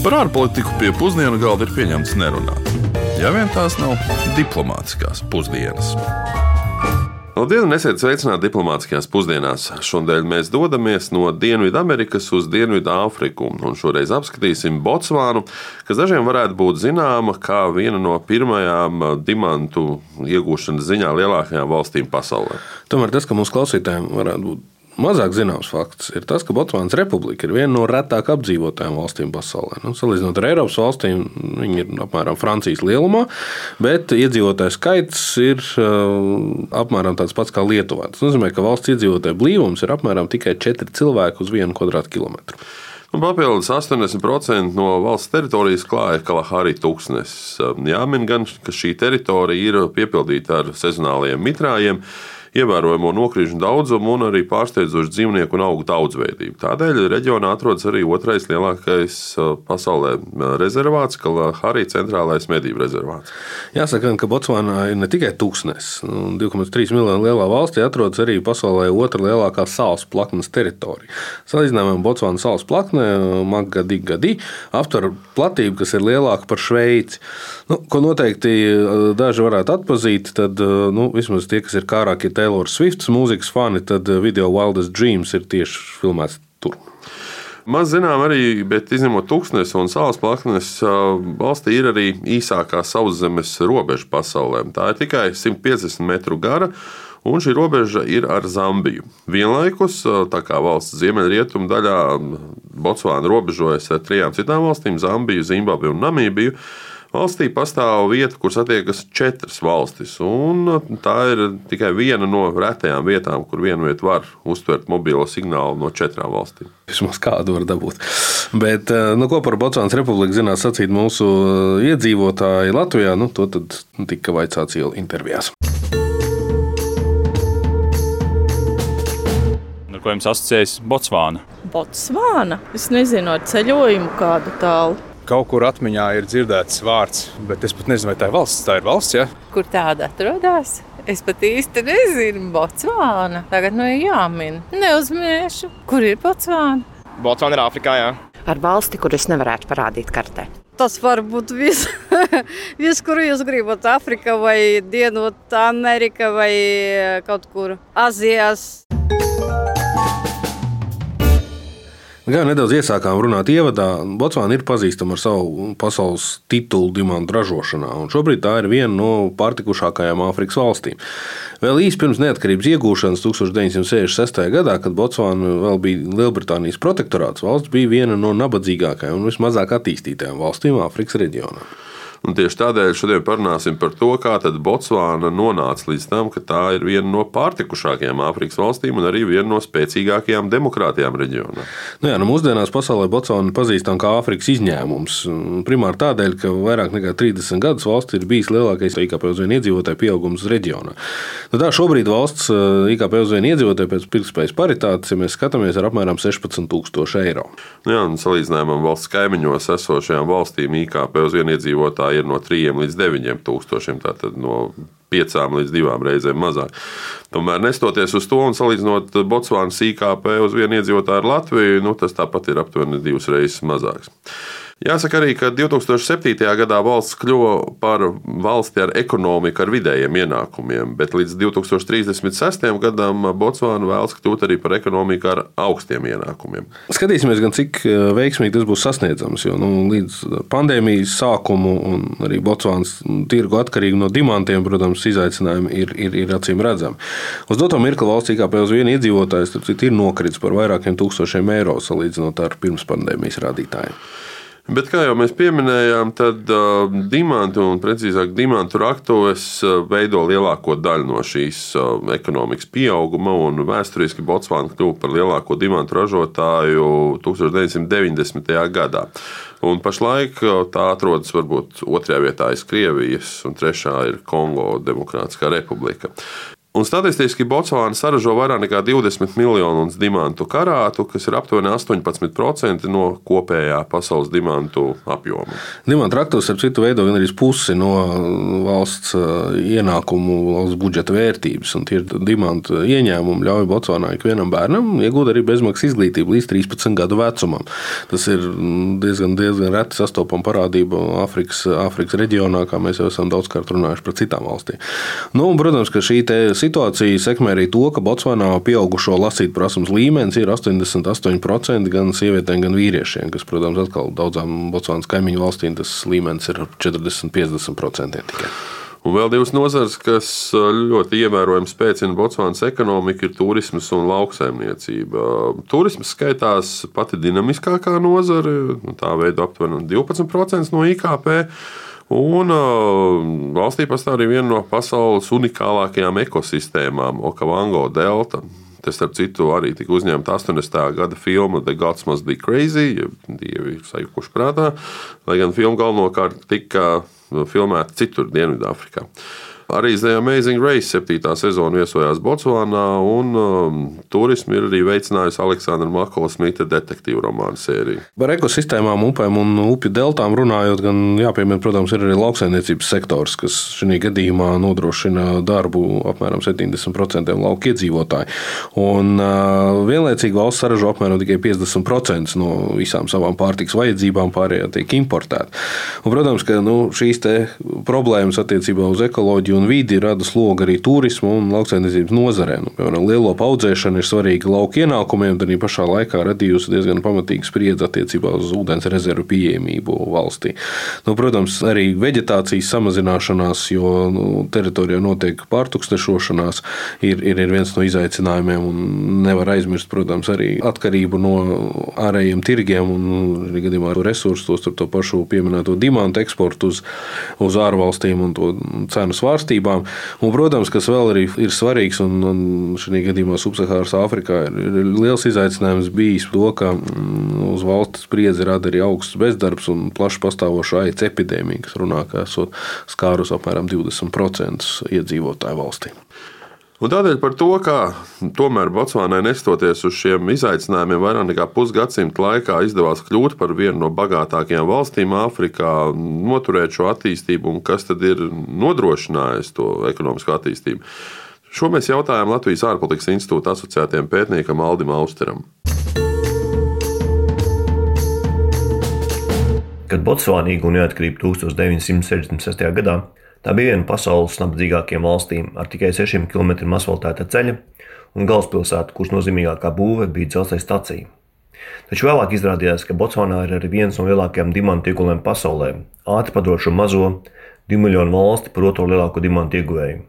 Par ārpolitiku pie pusdienu galda ir pieņemts nerunāt. Ja vien tās nav diplomātiskās pusdienas. Labdien, un esiet sveicināti diplomātiskajās pusdienās. Šodien mēs dodamies no Dienvidamerikas uz Dienvidāfriku, un šoreiz apskatīsim Botsvānu, kas dažiem varētu būt zināma kā viena no pirmajām dimantu iegūšanas ziņā lielākajām valstīm pasaulē. Tomēr tas, ka mūsu klausītājiem varētu būt Mazāk zināms fakts ir tas, ka Botsvānas republika ir viena no retāk apdzīvotajām valstīm pasaulē. Nu, salīdzinot ar Eiropas valstīm, viņi ir apmēram Francijas lielumā, bet iedzīvotāju skaits ir uh, apmēram tāds pats kā Lietuvā. Tas nozīmē, ka valsts iedzīvotāju blīvums ir apmēram tikai 4 cilvēki uz 1 kvadrātkilometru. Un papildus 80% no valsts teritorijas klāja Kalahari tūkstnesis. Jāmin gan, ka šī teritorija ir piepildīta ar sezonāliem mitrājiem ievērojamo nokrīžu daudzumu un arī pārsteidzošu dzīvnieku un augu daudzveidību. Tādēļ reģionā atrodas arī otrais lielākais uh, pasaulē uh, rezervāts, Kalahari centrālais medību rezervāts. Jāsaka, ka Botsvānā ir ne tikai tūkstnes. 2,3 miljonu lielā valstī atrodas arī pasaulē otra lielākā salas plaknes teritorija. Salīdzinājumā Botsvānas salas plakne Magadi Gadi aptver platību, kas ir lielāka par Šveici. Nu, ko noteikti uh, daži varētu atpazīt, tad nu, vismaz tie, kas ir kārākie Taylor Swifts mūzikas fani, tad eh, video Wildest Dreams ir tieši filmēts tur. Maz zinām arī, bet izņemot tūkstnes un salas plaknes, valstī ir arī īsākā sauszemes robeža pasaulē. Tā ir tikai 150 metru gara. Un šī robeža ir ar Zambiju. Vienlaikus, tā kā valsts ziemeļrietumu daļā Botsvāna robežojas ar trijām citām valstīm - Zambiju, Zimbabvi un Namībiju. Valstī pastāv vieta, kur satiekas četras valstis. Tā ir tikai viena no retajām vietām, kur vienu vietu var uztvert mobilo signālu no četrām valstīm. Vismaz kādu var dabūt. Bet, eh, nu, ko par Botsvānas republiku zinās sacīt mūsu eh, iedzīvotāji Latvijā, nu, to tika vaicāts jau intervijās. Ar ko jums asociējas Botsvāna? Botsvāna? Es nezinu, ar ceļojumu kādu tālu. Kaut kur atmiņā ir dzirdēts vārds, bet es pat nezinu, vai tā ir valsts. Tā ir valsts, ja? Kur tāda atrodas? Es pat īsti nezinu, Botsvāna. Tagad nu ir jāmin. Neuzmiešu, kur ir Botsvāna. Botsvāna ir Āfrikā, jā. Ar valsti, kur es nevarētu parādīt kartē. Tas var būt viss, vis, kur jūs gribat. Āfrika vai Dienvidamerika vai kaut kur Azijas. Gan nedaudz iesākām runāt ievadā. Botsvāna ir pazīstama ar savu pasaules titulu dimantu ražošanā, un šobrīd tā ir viena no pārtikušākajām Āfrikas valstīm. Vēl īsi pirms neatkarības iegūšanas 1966. gadā, kad Botsvāna vēl bija Lielbritānijas protektorāts, valsts bija viena no nabadzīgākajām un vismazāk attīstītajām valstīm Āfrikas reģionā. Un tieši tādēļ šodien parunāsim par to, kā Botsvāna nonāca līdz tam, ka tā ir viena no pārtikušākajām Āfrikas valstīm un arī viena no spēcīgākajām demokrātijām reģionā. Nu jā, nu mūsdienās pasaulē Botsvāna pazīstama kā Āfrikas izņēmums. Primāri tādēļ, ka vairāk nekā 30 gadus valsts ir bijis lielākais IKP uz vienu iedzīvotāju pieaugums reģionā. Nu tā šobrīd valsts eh, IKP uz vienu iedzīvotāju pēc pirktspējas paritātes, ja mēs skatāmies, ir apmēram 16,000 eiro. Nu jā, un salīdzinājumam valsts kaimiņos esošajām valstīm IKP uz vienu iedzīvotāju ir no 3 līdz 9 tūkstošiem. Tātad no piecām līdz divām reizēm mazāk. Tomēr, nestoties uz to un salīdzinot Botsvānas IKP uz vienu iedzīvotāju ar Latviju, nu, tas tāpat ir aptuveni divas reizes mazāks. Jāsaka arī, ka 2007. gadā valsts kļuva par valsti ar ekonomiku ar vidējiem ienākumiem, bet līdz 2036. gadam Botsvāna vēlas kļūt arī par ekonomiku ar augstiem ienākumiem. Skatīsimies, gan cik eh, veiksmīgi tas būs sasniedzams. Jo nu, līdz pandēmijas sākumu un arī Botsvānas tirgu atkarīgi no dimantiem, protams, izaicinājumi ir, ir, ir acīm redzami. Uz doto mirkli valsts IKP uz vienu iedzīvotāju ir nokritis par vairākiem tūkstošiem eiro salīdzinot ar pirms pandēmijas rādītājiem. Bet, kā jau mēs pieminējām, tad uh, dimantu, un precīzāk, dimantu raktuves uh, veido lielāko daļu no šīs uh, ekonomikas pieauguma. Vēsturiski Botsvāna kļuva par lielāko dimantu ražotāju 1990. gadā. Un pašlaik uh, tā atrodas varbūt otrajā vietā aiz Krievijas, un trešā ir Kongo Demokrātiskā republika. Un statistiski Botsvāna saražo vairāk nekā 20 miljonus dimantu karātu, kas ir aptuveni 18% no kopējā pasaules dimantu apjoma. Dimantu raktuvs, ap citu, veido gan arī pusi no valsts uh, ienākumu, valsts budžeta vērtības. Un tie dimantu ieņēmumi ļauj Botsvānā ikvienam bērnam iegūt arī bezmaksas izglītību līdz 13 gadu vecumam. Tas ir diezgan, diezgan reti sastopama parādība Āfrikas, Āfrikas reģionā, kā mēs jau esam daudzkārt runājuši par citām valstīm. Nu, un, protams, ka šī situācija sekmē arī to, ka Botsvanā pieaugušo lasīt prasības līmenis ir 88% gan sievietēm, gan vīriešiem, kas, protams, atkal daudzām Botsvanas kaimiņu valstīm tas līmenis ir 40-50% tikai. Un vēl divas nozares, kas ļoti ievērojami spēcina Botsvanas ekonomiku, ir turisms un lauksaimniecība. Turisms skaitās pati dinamiskākā nozare, tā veido aptuveni 12% no IKP. Un uh, valstī pastāv arī viena no pasaules unikālākajām ekosistēmām, Okavango delta. Tas, starp citu, arī tika uzņemta 80. gada filma The Gods Must Be Crazy, jeb dievi sajukuši prātā, lai gan filma galvenokārt tika filmēta citur, Dienvidāfrikā. Arī The Amazing Race 7. sezona viesojās Botsvānā, un um, turismu ir arī veicinājusi Aleksandra Makola Smita detektīvu romānu sērija. Par ekosistēmām, upēm un upju deltām runājot, gan jāpiemina, protams, ir arī lauksaimniecības sektors, kas šajā gadījumā nodrošina darbu apmēram 70% lauku iedzīvotāju. Un uh, vienlaicīgi valsts saražo apmēram tikai 50% no visām savām pārtikas vajadzībām, pārējā tiek importēta. Un, protams, ka nu, šīs problēmas attiecībā uz ekoloģiju un vidi rada slogu arī turismu un lauksaimniecības nozarē. Nu, piemēram, lielo audzēšana ir svarīga lauka ienākumiem, tad arī pašā laikā radījusi diezgan pamatīgu spriedzi attiecībā uz ūdens rezervu pieejamību valstī. Nu, protams, arī vegetācijas samazināšanās, jo nu, teritorijā notiek pārtukstešošanās, ir, ir, ir viens no izaicinājumiem. Nevar aizmirst, protams, arī atkarību no ārējiem tirgiem un arī gadījumā resursus, to pašu pieminēto dimantu eksportu uz, uz ārvalstīm un to cenu svārstu kustībām. Un, protams, kas vēl arī ir svarīgs, un, un šajā gadījumā Subsaharas Āfrikā ir, ir liels izaicinājums bijis to, ka mm, uz valsts spriedzi rada arī augsts bezdarbs un plaši pastāvoša aids epidēmija, kas runā, ka esot skārus apmēram 20% iedzīvotāju valstī. Un tādēļ par to, kā tomēr Botsvānai nestoties uz šiem izaicinājumiem, vairāk nekā pusgadsimta laikā izdevās kļūt par vienu no bagātākajām valstīm Āfrikā, noturēt šo attīstību un kas tad ir nodrošinājis to ekonomisko attīstību. Šo mēs jautājām Latvijas ārpolitikas institūta asociētiem pētniekam Aldim Austeram. Kad Botsvāna iegūta neatkarību 1966. gadā, Tā bija viena no pasaules nabadzīgākajām valstīm ar tikai 6 km asfaltēta ceļa un galvaspilsēta, kuras nozīmīgākā būve bija dzelzceļa stacija. Taču vēlāk izrādījās, ka Botsvānā ir arī viens no lielākajiem dimantu ieguvējiem pasaulē, ātri padošo mazo 2 miljonu valsti par otro lielāko dimantu ieguvēju.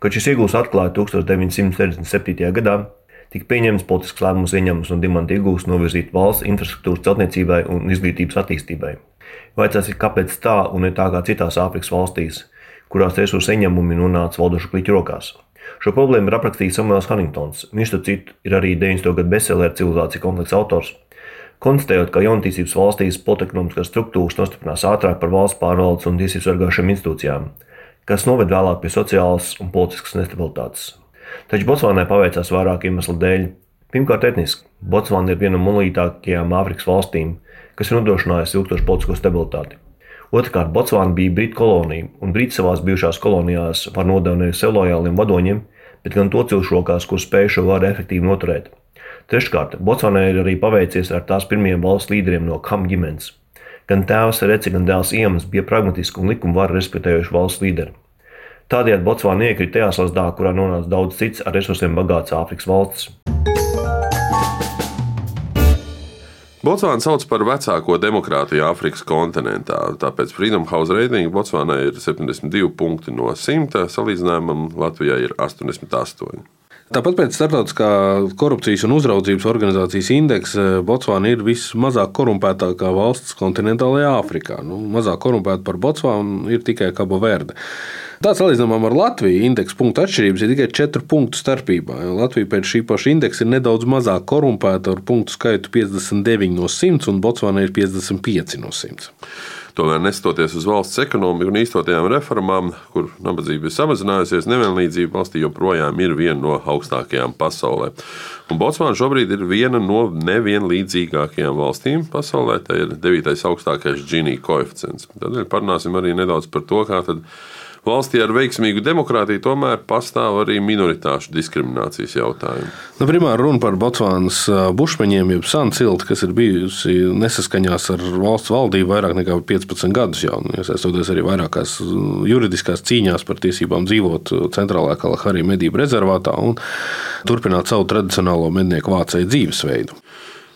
Kad šis iegūs atklāja 1967. gadā, tika pieņemts politisks lēmums ieņemums no dimantu iegūs novirzīt valsts infrastruktūras celtniecībai un izglītības attīstībai. Vaicāsiet, kāpēc tā un ne tā kā citās Āfrikas valstīs, kurās resursu ieņēmumi nonāca valdošu kliķu rokās. Šo problēmu ir aprakstījis Samuels Huntingtons. Viņš, starp citu, ir arī 90. gadu bestselleru civilizācija kompleksa autors. Konstatējot, ka jaunatīstības valstīs politekonomiskās struktūras nostiprinās ātrāk par valsts pārvaldes un tiesību sargājušām institūcijām, kas noved vēlāk pie sociālas un politiskas nestabilitātes. Taču Botsvānai paveicās vairāku iemeslu dēļ. Pirmkārt, etniski. Botsvāna ir viena no monolītākajām Āfrikas valstīm, kas ir nodrošinājusi ilgstošu politisko stabilitāti. Otrakārt, Botsvāna bija Britu kolonija, un Briti savās bijušās kolonijās var nodevēt nevis sev lojāliem vadoņiem, bet gan to cilvēku rokās, kur spēj šo varu efektīvi noturēt. Treškārt, Botsvānai ir arī paveicies ar tās pirmajiem valsts līderiem no Kam ģimenes. Gan tēvs Reci, gan dēls Iemans bija pragmatiski un likuma varu respektējuši valsts līderi. Tādējādi Botsvāna iekrita tajā slazdā, kurā nonāca daudz cits ar resursiem bagāts Āfrikas valsts. Botsvāna sauc par vecāko demokrātiju Āfrikas kontinentā. Tāpēc Freedom House reitinga Botsvānai ir 72 punkti no 100, salīdzinājumam Latvijai ir 88. Tāpat pēc starptautiskā korupcijas un uzraudzības organizācijas indeksa Botsvāna ir vismazāk korumpētākā valsts kontinentālajā Āfrikā. Nu, mazāk korumpēta par Botsvānu ir tikai Kabo Verde. Tāds salīdzinājumā ar Latviju indeksa punktu atšķirības ir tikai 4 punktu starpībā. Latvija pēc šī paša indeksa ir nedaudz mazāk korumpēta ar punktu skaitu 59 no 100, un Botsvāna ir 55 no 100. Tomēr, neskatoties uz valsts ekonomiku un īstotajām reformām, kur nabadzība ir samazinājusies, nevienlīdzība valstī joprojām ir viena no augstākajām pasaulē. Botsvāna šobrīd ir viena no nevienlīdzīgākajām valstīm pasaulē. Tā ir devītais augstākais Gini koeficients. Tādēļ parunāsim arī nedaudz par to, kā tad valstī ar veiksmīgu demokrātiju tomēr pastāv arī minoritāšu diskriminācijas jautājumi. Nu, primāri runa par Botsvānas bušmeņiem, jeb sancilti, kas ir bijusi nesaskaņās ar valsts valdību vairāk nekā 15 gadus jau, nu, iesaistoties arī vairākās juridiskās cīņās par tiesībām dzīvot centrālajā Kalahārī medību rezervātā un turpināt savu tradicionālo mednieku vācēju dzīvesveidu.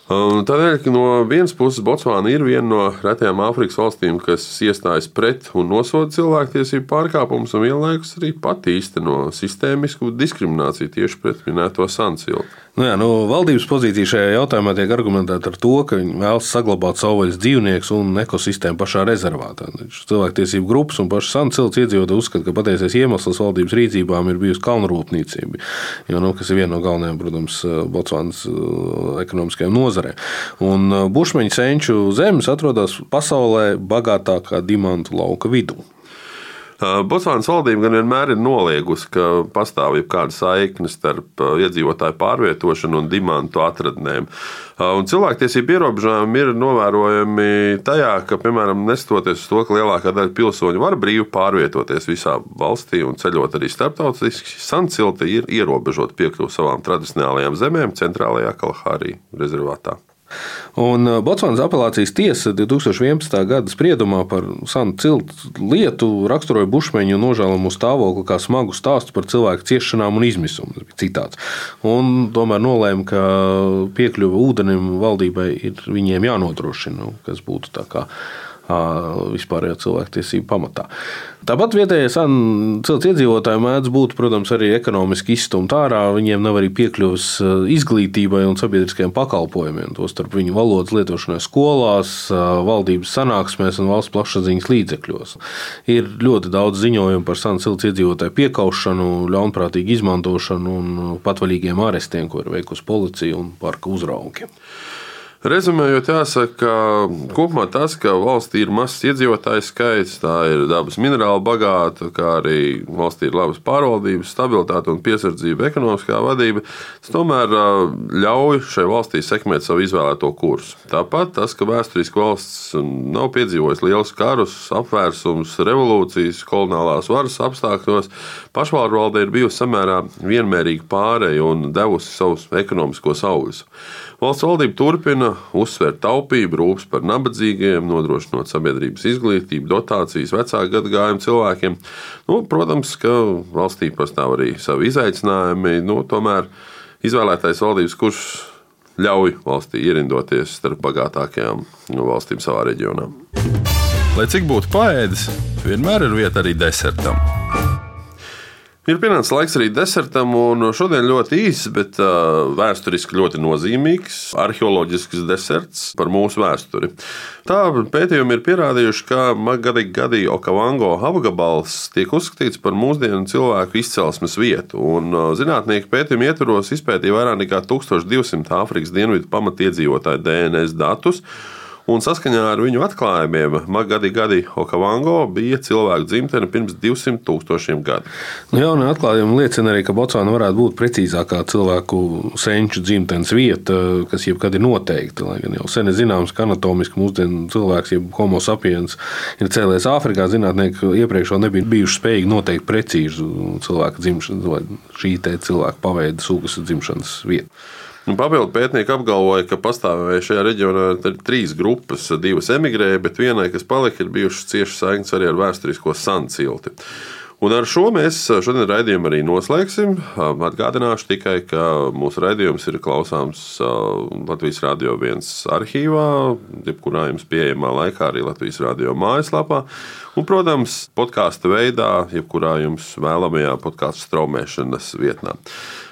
Tādēļ, no vienas puses Botsvāna ir viena no retajām Āfrikas valstīm, kas iestājas pret un nosoda cilvēktiesību pārkāpumus, un vienlaikus arī pati īsteno sistēmisku diskrimināciju tieši pret minēto sancilu. Nu jā, nu, valdības pozīcija šajā jautājumā tiek argumentēta ar to, ka viņi vēlas saglabāt savvaļas dzīvniekus un ekosistēmu pašā rezervātā. Cilvēktiesību grupas un pašas Sancils iedzīvotāji uzskata, ka patiesais iemesls valdības rīcībām ir bijusi kalnrūpniecība, jo, nu, kas ir viena no galvenajām, protams, Botsvānas uh, ekonomiskajām nozarēm. Un uh, bušmeņu senču zemes atrodas pasaulē bagātākā dimantu lauka vidū. Botsvānas valdība gan vienmēr ir noliegusi, ka pastāv kāda saikne starp iedzīvotāju pārvietošanu un dimantu atradnēm. Un cilvēktiesību ierobežojumi ir novērojami tajā, ka, piemēram, neskatoties uz to, ka lielākā daļa pilsoņu var brīvi pārvietoties visā valstī un ceļot arī starptautiski, Sancilta ir ierobežota piekļuve savām tradicionālajām zemēm centrālajā Kalahārī rezervātā. Un uh, Botsvanas apelācijas tiesa 2011. gada spriedumā par Sanu ciltu lietu raksturoja bušmeņu nožēlamu stāvokli kā smagu stāstu par cilvēku ciešanām un izmisumu. Citāts. Un tomēr nolēma, ka piekļuve ūdenim valdībai ir viņiem jānodrošina, kas būtu tā kā vispārējo cilvēktiesību pamatā. Tāpat vietējie cilts iedzīvotāji mēdz būt, protams, arī ekonomiski izstumti ārā. Viņiem nav arī piekļuvis izglītībai un sabiedriskajiem pakalpojumiem, tostarp viņu valodas lietošanai skolās, valdības sanāksmēs un valsts plašsaziņas līdzekļos. Ir ļoti daudz ziņojumu par sanu cilts iedzīvotāju piekaušanu, ļaunprātīgu izmantošanu un patvaļīgiem arestiem, ko ir veikusi policija un parka uzraugi. Rezumējot, jāsaka, ka kopumā tas, ka valstī ir mazs iedzīvotāju skaits, tā ir dabas minerāli bagāta, kā arī valstī ir labas pārvaldības, stabilitāte un piesardzība, ekonomiskā vadība, tas tomēr ļauj šai valstī sekmēt savu izvēlēto kursu. Tāpat tas, ka vēsturiski valsts nav piedzīvojusi liels karus, apvērsums, revolūcijas, kolonālās varas apstākļos, pašvaldība ir bijusi samērā vienmērīga pārēja un devusi savus ekonomiskos augļus. Valsts valdība turpina uzsvērt taupību, rūpes par nabadzīgiem, nodrošinot sabiedrības izglītību, dotācijas vecāku gadagājumu cilvēkiem. Nu, protams, ka valstī pastāv arī savi izaicinājumi. Nu, tomēr izvēlētais valdības kurs ļauj valstī ierindoties starp bagātākajām nu, valstīm savā reģionā. Lai cik būtu paēdis, vienmēr ir vieta arī desertam. Ir pienācis laiks arī desertam, un šodien ļoti īss, bet uh, vēsturiski ļoti nozīmīgs arheoloģisks deserts par mūsu vēsturi. Tā pētījumi ir pierādījuši, ka Magadī Gadī Okavango apgabals tiek uzskatīts par mūsdienu cilvēku izcelsmes vietu, un uh, zinātnieki pētījumu ietvaros izpētīja vairāk nekā 1200 Āfrikas dienvidu pamatiedzīvotāju DNS datus un saskaņā ar viņu atklājumiem Magadi Gadi Okavango bija cilvēku dzimtene pirms 200 tūkstošiem gadu. Nu, Jaunie atklājumi liecina arī, ka Botsvāna varētu būt precīzākā cilvēku senču dzimtenes vieta, kas jebkad ir noteikta. Lai gan jau sen ir zināms, ka anatomiski mūsdienu cilvēks, jeb homo sapiens, ir cēlies Āfrikā, zinātnieki iepriekš vēl nebija bijuši spējīgi noteikt precīzu cilvēku dzimšanas vai šī cilvēka paveida sugas dzimšanas vietu. Nu, Papildu pētnieki apgalvoja, ka pastāvēja šajā reģionā trīs grupas. Divas emigrēja, bet vienai, kas palika, ir bijušas ciešas saiknes arī ar vēsturisko sancilti. Un ar šo mēs šodien raidījumu arī noslēgsim. Atgādināšu tikai, ka mūsu raidījums ir klausāms Latvijas Rādio 1 arhīvā, jebkurā jums pieejamā laikā, arī Latvijas Rādio mājaslapā. Un, protams, podkāstu veidā, jebkurā jums vēlamajā podkāstu straumēšanas vietnē.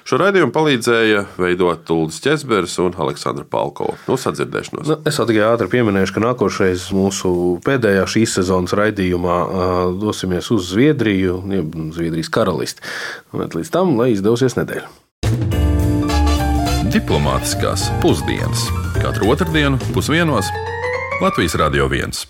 Šo raidījumu palīdzēja veidot Tulus Česbergs un Aleksandra Palkova. Nu, sadzirdēšanos. Nu, es tikai ātri pieminēšu, ka nākošais mūsu pēdējā šīs sezonas raidījumā dosimies uz Zviedriju, jeb Zviedrijas karalisti. Bet līdz tam, lai izdosies nedēļa. Diplomātiskās pusdienas katru otrdienu pusdienos Latvijas Radio 1.